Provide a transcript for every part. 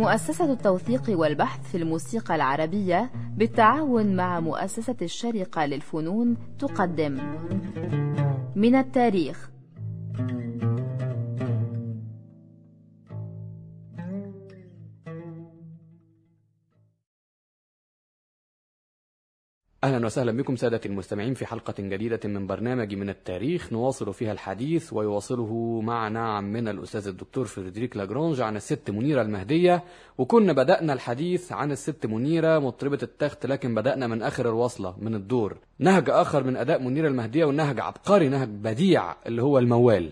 مؤسسة التوثيق والبحث في الموسيقى العربية بالتعاون مع مؤسسة الشرقة للفنون تقدم. من التاريخ. أهلا وسهلا بكم سادة المستمعين في حلقة جديدة من برنامج من التاريخ. نواصل فيها الحديث ويواصله معنا عمنا الأستاذ الدكتور فريدريك لاجرونج عن الست منيرة المهدية. وكنا بدأنا الحديث عن الست منيرة مطربة التخت لكن بدأنا من آخر الوصلة من الدور. نهج آخر من أداء منيرة المهدية ونهج عبقري نهج بديع اللي هو الموال.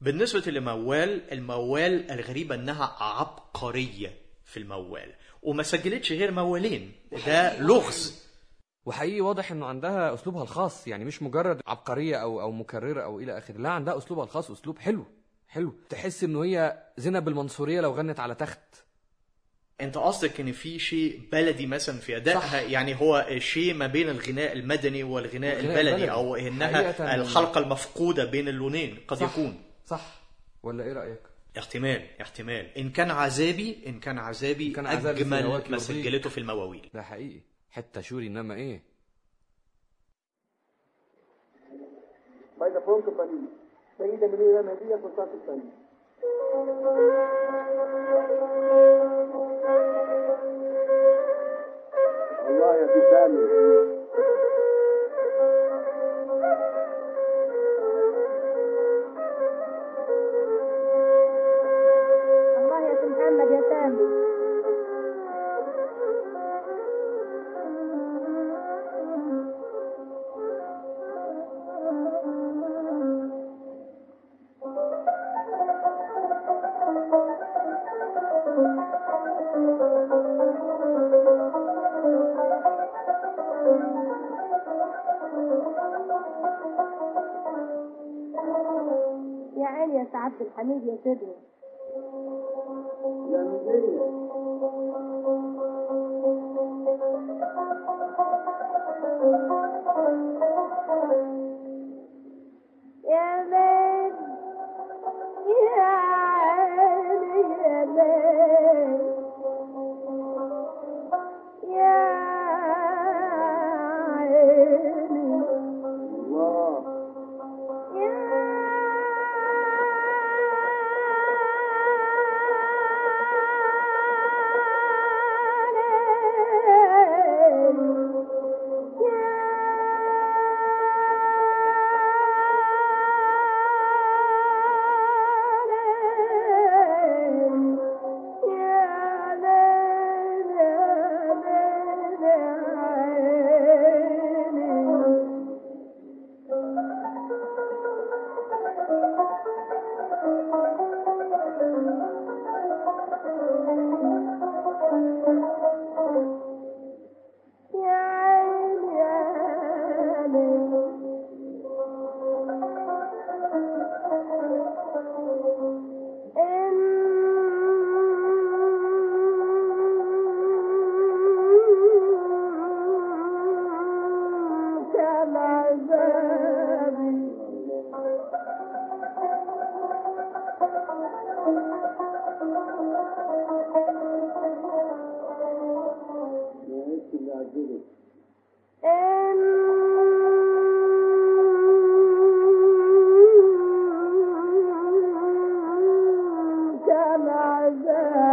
بالنسبة لموال الموال الغريبة أنها عبقرية في الموال. وما سجلتش غير موالين. ده لغز. وحقيقي واضح إنه عندها أسلوبها الخاص يعني مش مجرد عبقرية أو أو مكررة أو إلى آخره. لا عندها أسلوبها الخاص أسلوب حلو حلو. تحس إنه هي زينب المنصورية لو غنت على تخت. أنت قصدك إن في شيء بلدي مثلا في أدائها؟ صح. يعني هو شيء ما بين الغناء المدني والغناء الغناء البلدي البلدي. أو إنها حقيقة. الحلقة المفقودة بين اللونين قد صح. يكون. صح. ولا إيه رأيك؟ احتمال احتمال. إن كان عذابي إن كان عذابي إن كان عذابي أجمل ما. سجلته في المواويل. ده حقيقي. حتة شوري إنما إيه؟ الثاني الله يا سامي पानी जैसे दे there.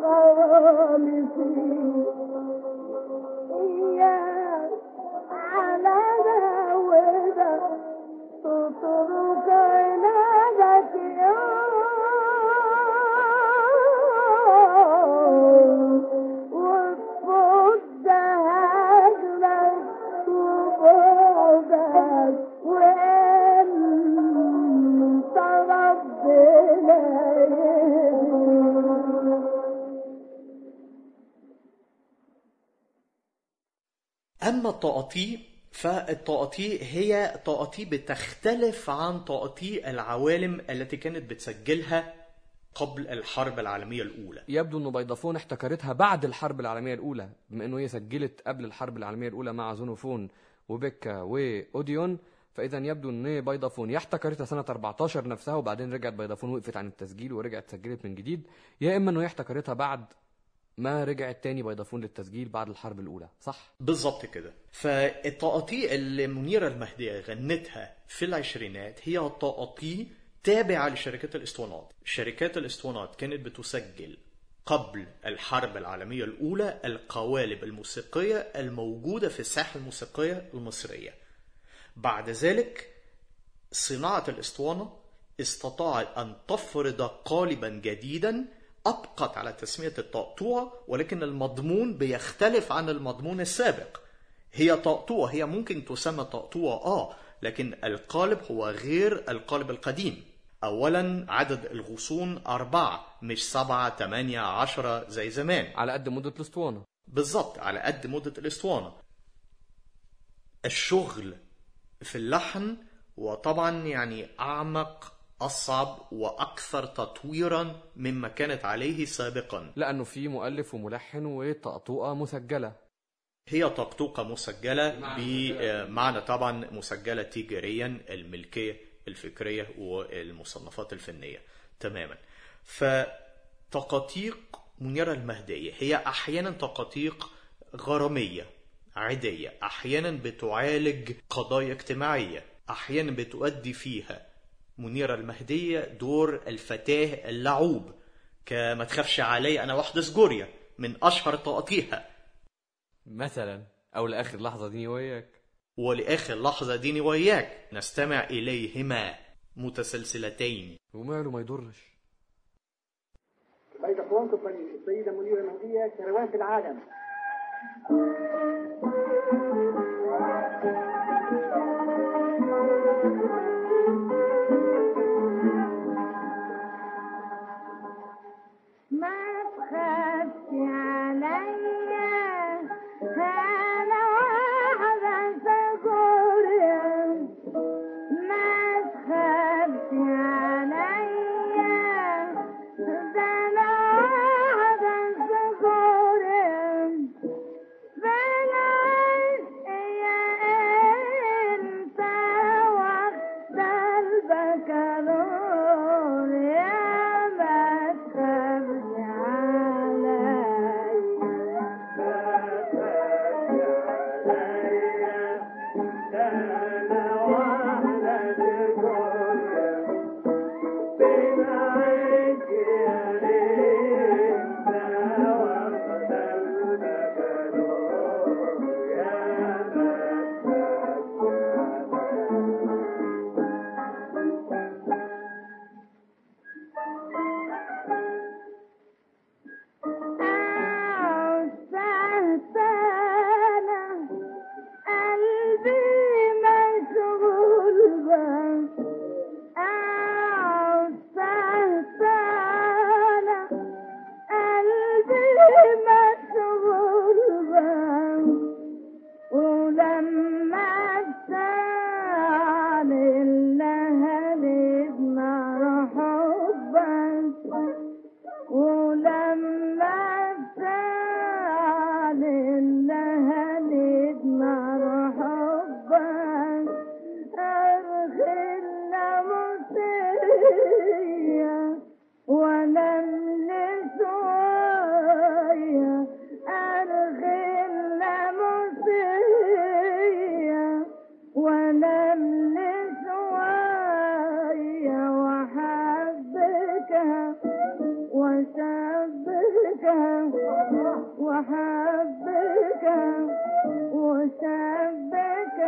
غرامي فيه إياك. أما التقاطيع فالتقاطيع هي تقاطيع بتختلف عن تقاطيع العوالم التي كانت بتسجلها قبل الحرب العالمية الأولى. يبدو إنه بيضافون احتكرتها بعد الحرب العالمية الأولى بما إنه هي سجلت قبل الحرب العالمية الأولى مع زونوفون وبيكا وأوديون فإذا يبدو إن بيضافون. يا احتكرتها سنة 14 نفسها وبعدين رجعت بيضافون وقفت عن التسجيل ورجعت سجلت من جديد. يا إما إنه هي احتكرتها بعد ما رجعت تاني بيضافون للتسجيل بعد الحرب الأولى صح؟ بالظبط كده. فالتقاطيع اللي منيرة المهدية غنتها في العشرينات هي تقاطيع تابعة لشركات الإسطوانات. شركات الإسطوانات كانت بتسجل قبل الحرب العالمية الأولى القوالب الموسيقية الموجودة في الساحة الموسيقية المصرية. بعد ذلك صناعة الإسطوانة استطاعت أن تفرض قالبا جديدا أبقت على تسمية الطقطوع ولكن المضمون بيختلف عن المضمون السابق. هي طقطوع هي ممكن تسمى طقطوع آه لكن القالب هو غير القالب القديم. أولا عدد الغصون أربعة مش سبعة تمانية عشرة زي زمان. على قد مدة الأسطوانة. بالظبط على قد مدة الأسطوانة. الشغل في اللحن وطبعا يعني أعمق أصعب وأكثر تطويرا مما كانت عليه سابقا. لأنه في مؤلف وملحن وطقطوقه مسجلة. هي طقطوقة مسجلة بمعنى طبعا مسجلة تجاريا الملكية الفكرية والمصنفات الفنية. تماما. فتقاطيق منيرة المهدية هي أحيانا تقاطيق غرامية عادية. أحيانا بتعالج قضايا اجتماعية. أحيانا بتؤدي فيها منيرة المهدية دور الفتاة اللعوب. كما تخافش علي أنا واحدة سجوريا من أشهر تقاطيعها مثلا أو لآخر لحظة دي وياك. ولآخر لحظة ديني وياك. نستمع إليهما متسلسلتين. وماله ما يضرش. بيت أخوانكم السيدة منيرة المهدية كروان في العالم. can أحبك وأحبك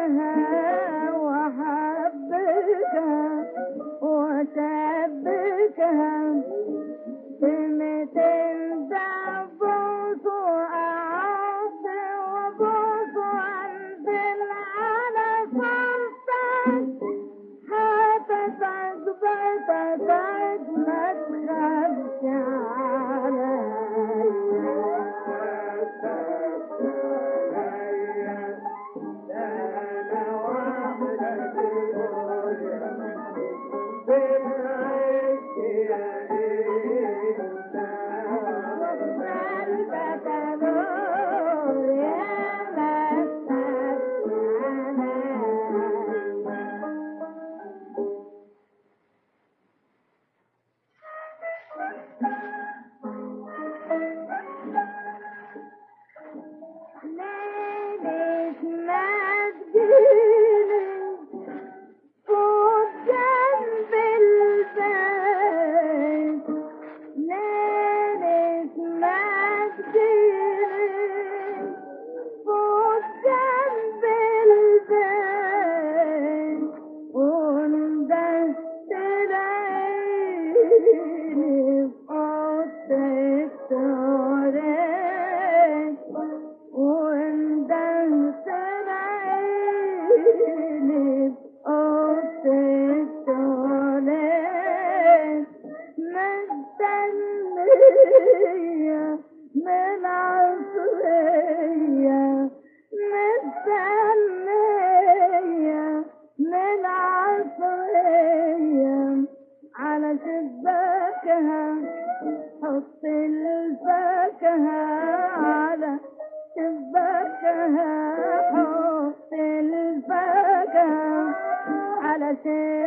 حسب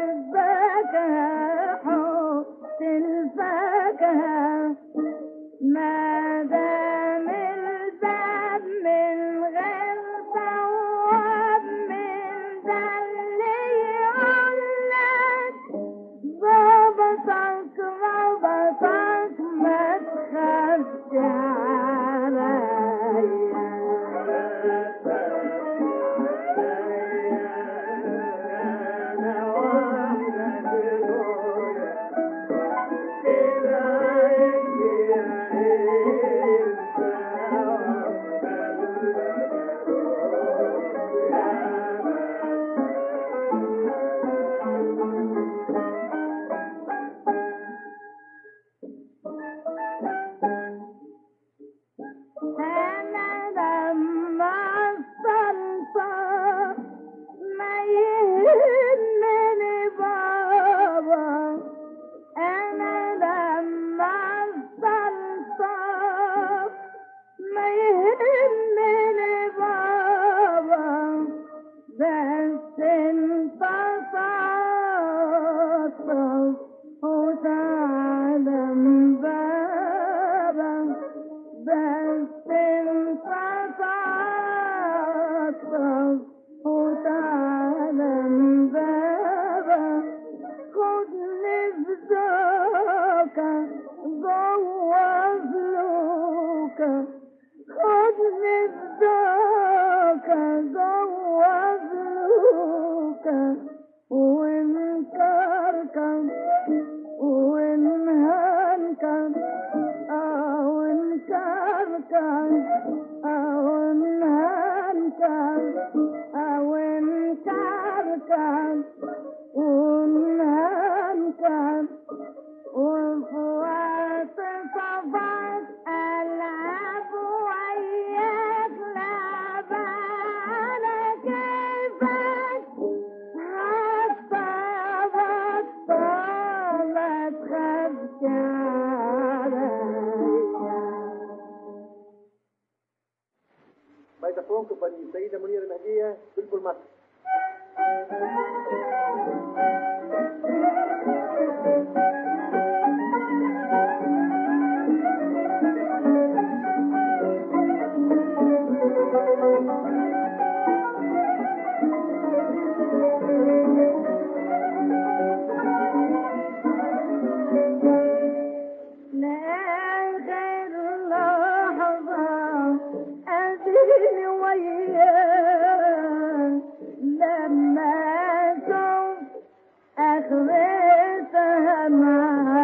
الفاكهة حب الفاكهة Bye. तुम्हें सहना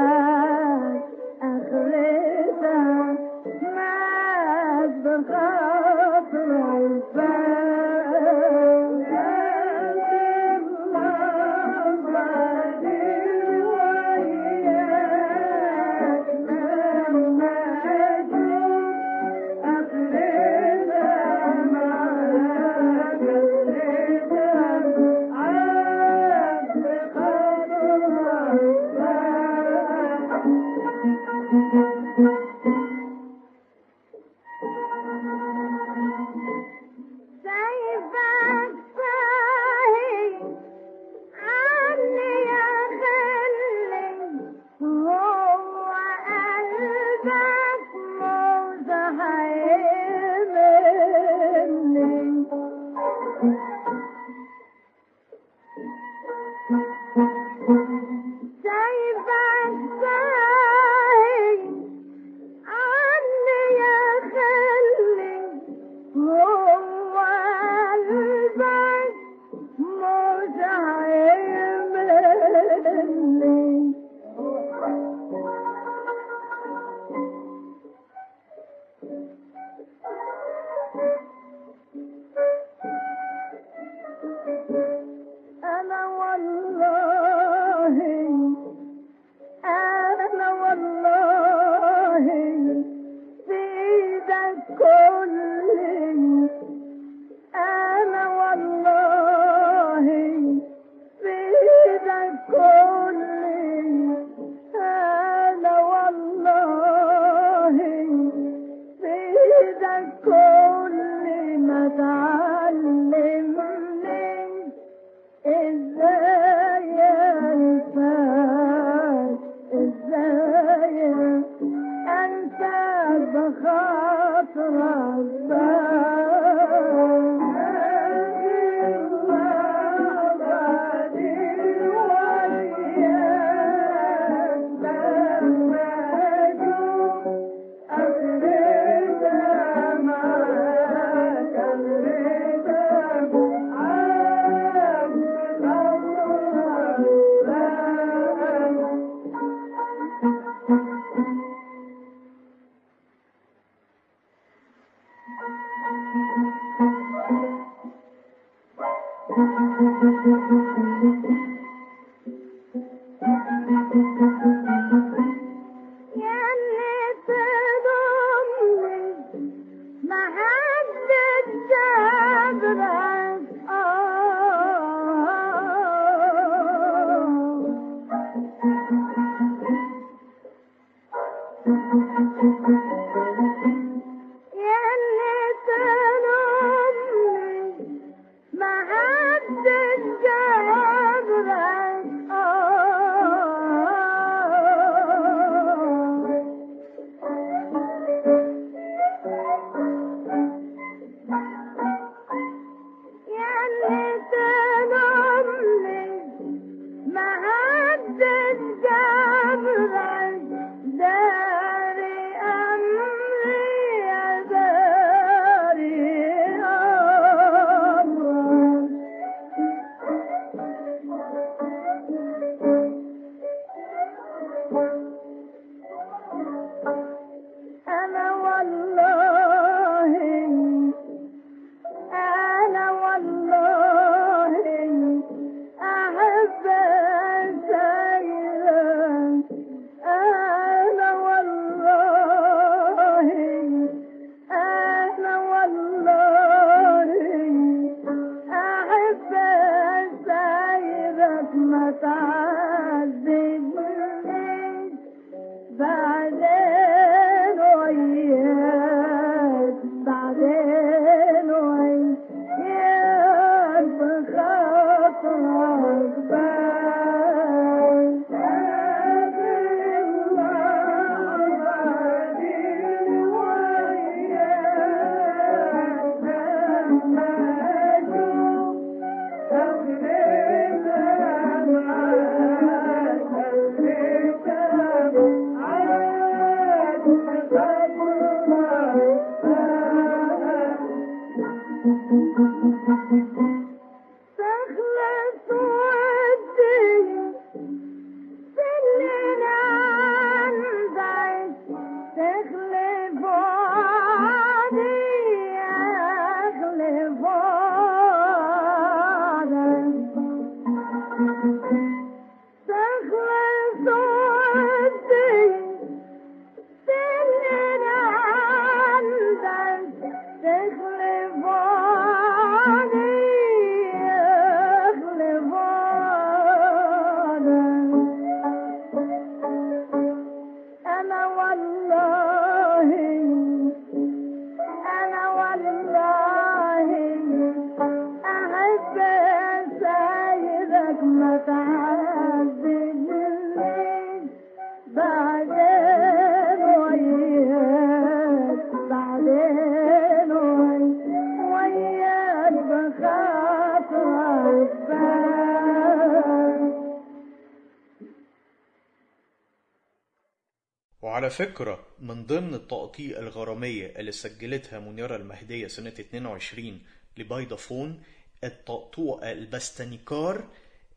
فكرة من ضمن التقطيع الغرامية اللي سجلتها منيرة المهدية سنة 22 لبيضافون التقطوع البستنيكار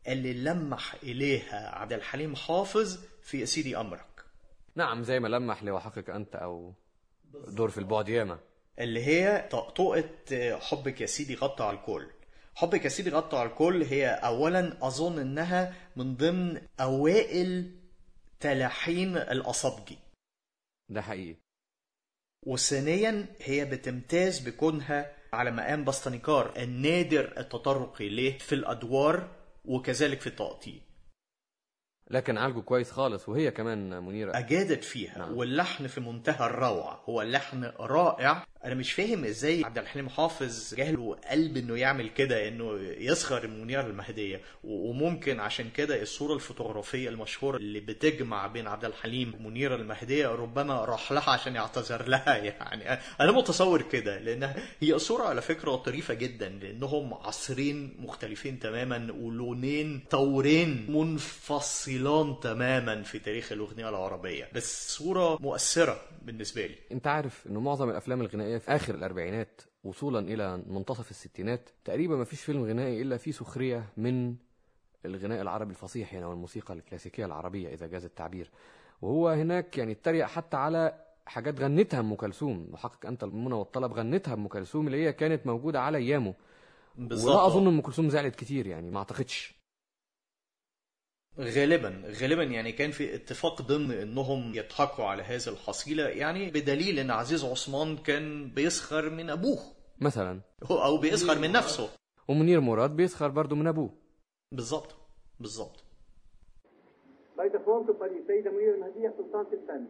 اللي لمح إليها عبد الحليم حافظ في سيدي أمرك. نعم زي ما لمح لوحقك أنت أو دور في البعد ياما. اللي هي طقطقة حبك يا سيدي غطى على الكل. حبك يا سيدي غطى على الكل هي أولا أظن إنها من ضمن أوائل تلحين الأصابجي. ده حقيقي. وثانيا هي بتمتاز بكونها على مقام بستنيكار النادر التطرق إليه في الأدوار وكذلك في التقطيع. لكن عالجه كويس خالص وهي كمان منيرة. أجادت فيها نعم. واللحن في منتهى الروعة هو اللحن رائع. أنا مش فاهم إزاي عبد الحليم حافظ جاله قلب إنه يعمل كده إنه يسخر المنيرة المهدية. و- وممكن عشان كده الصورة الفوتوغرافية المشهورة اللي بتجمع بين عبد الحليم ومنيرة المهدية ربما راح لها عشان يعتذر لها يعني. أنا متصور كده لأنها هي صورة على فكرة طريفة جدا لأنهم عصرين مختلفين تماما ولونين طورين منفصلان تماما في تاريخ الأغنية العربية. بس صورة مؤثرة بالنسبة لي. أنت عارف إنه معظم الأفلام الغنائية في آخر الأربعينات وصولا إلى منتصف الستينات تقريبا ما فيش فيلم غنائي إلا فيه سخرية من الغناء العربي الفصيح يعني والموسيقى الكلاسيكية العربية إذا جاز التعبير. وهو هناك يعني اتريق حتى على حاجات غنتها أم كلثوم. وحقق أنت المنى والطلب غنتها أم كلثوم اللي هي كانت موجودة على أيامه. ولا أظن أم كلثوم زعلت كتير يعني ما أعتقدش. غالبا غالبا يعني كان في اتفاق ضمن إنهم يضحكوا على هذه الحصيلة يعني بدليل إن عزيز عثمان كان بيسخر من أبوه. مثلا. أو بيسخر من نفسه. ومنير مراد بيسخر برضه من أبوه. بالظبط بالظبط تبقى السيدة منيرة المهدية سلطانة الفن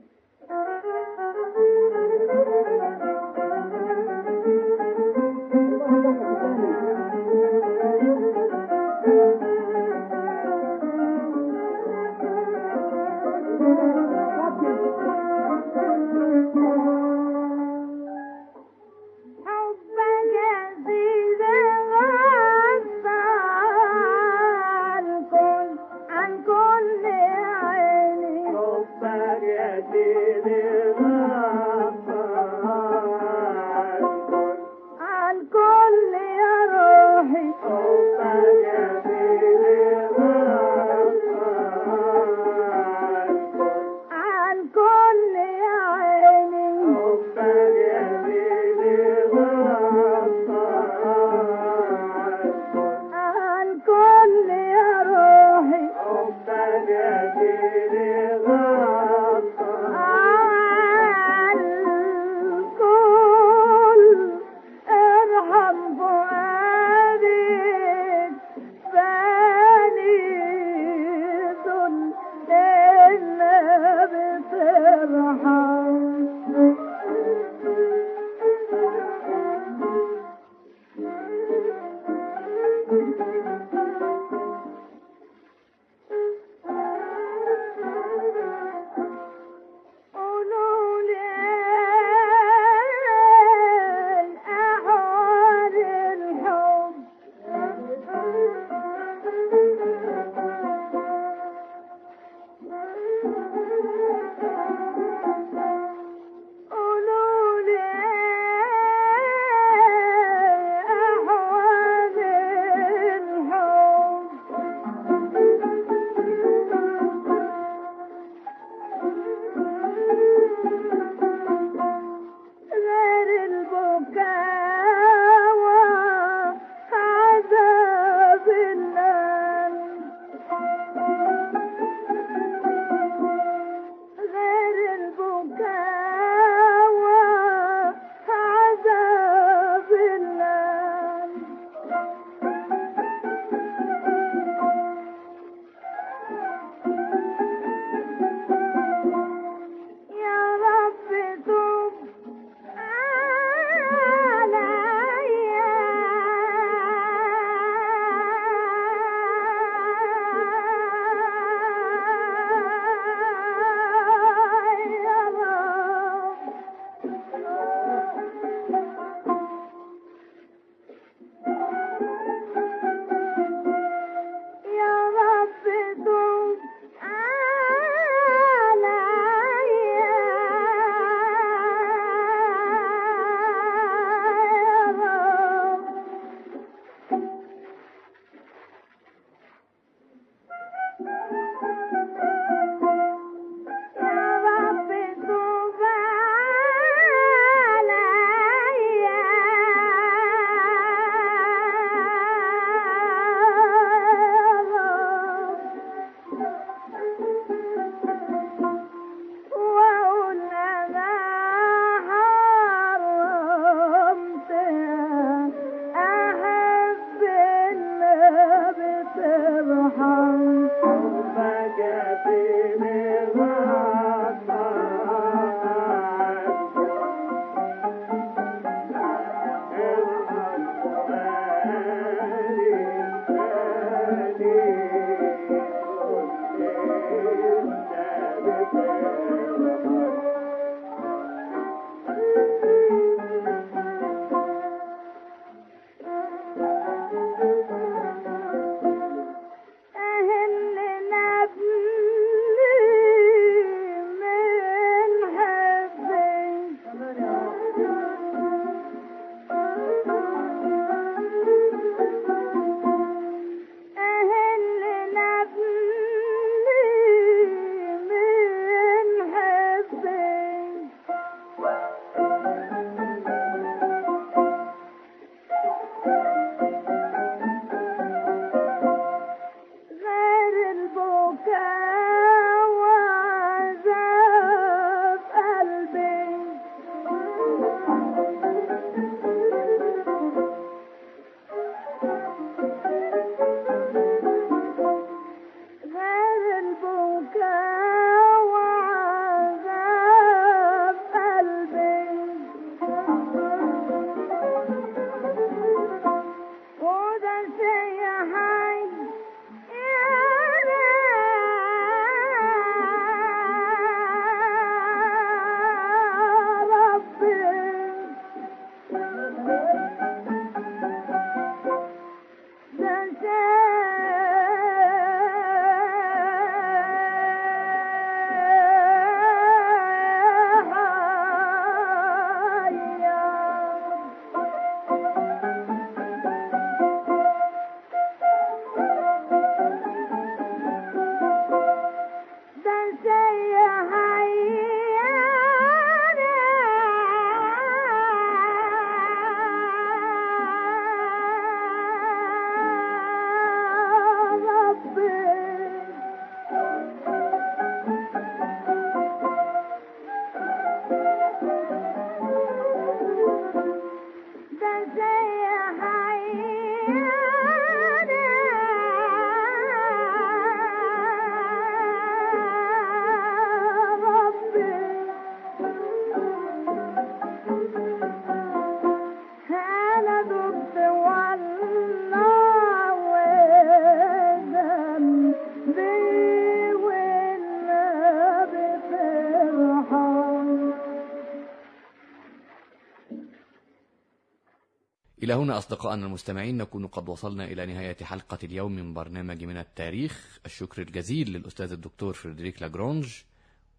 هنا أصدقائنا المستمعين نكون قد وصلنا إلى نهاية حلقة اليوم من برنامج من التاريخ. الشكر الجزيل للأستاذ الدكتور فريدريك لاجرونج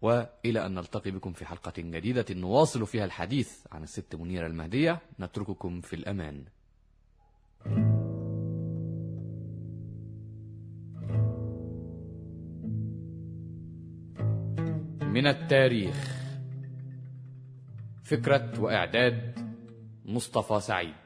وإلى أن نلتقي بكم في حلقة جديدة نواصل فيها الحديث عن الست منيرة المهدية. نترككم في الأمان. من التاريخ فكرة وإعداد مصطفى سعيد.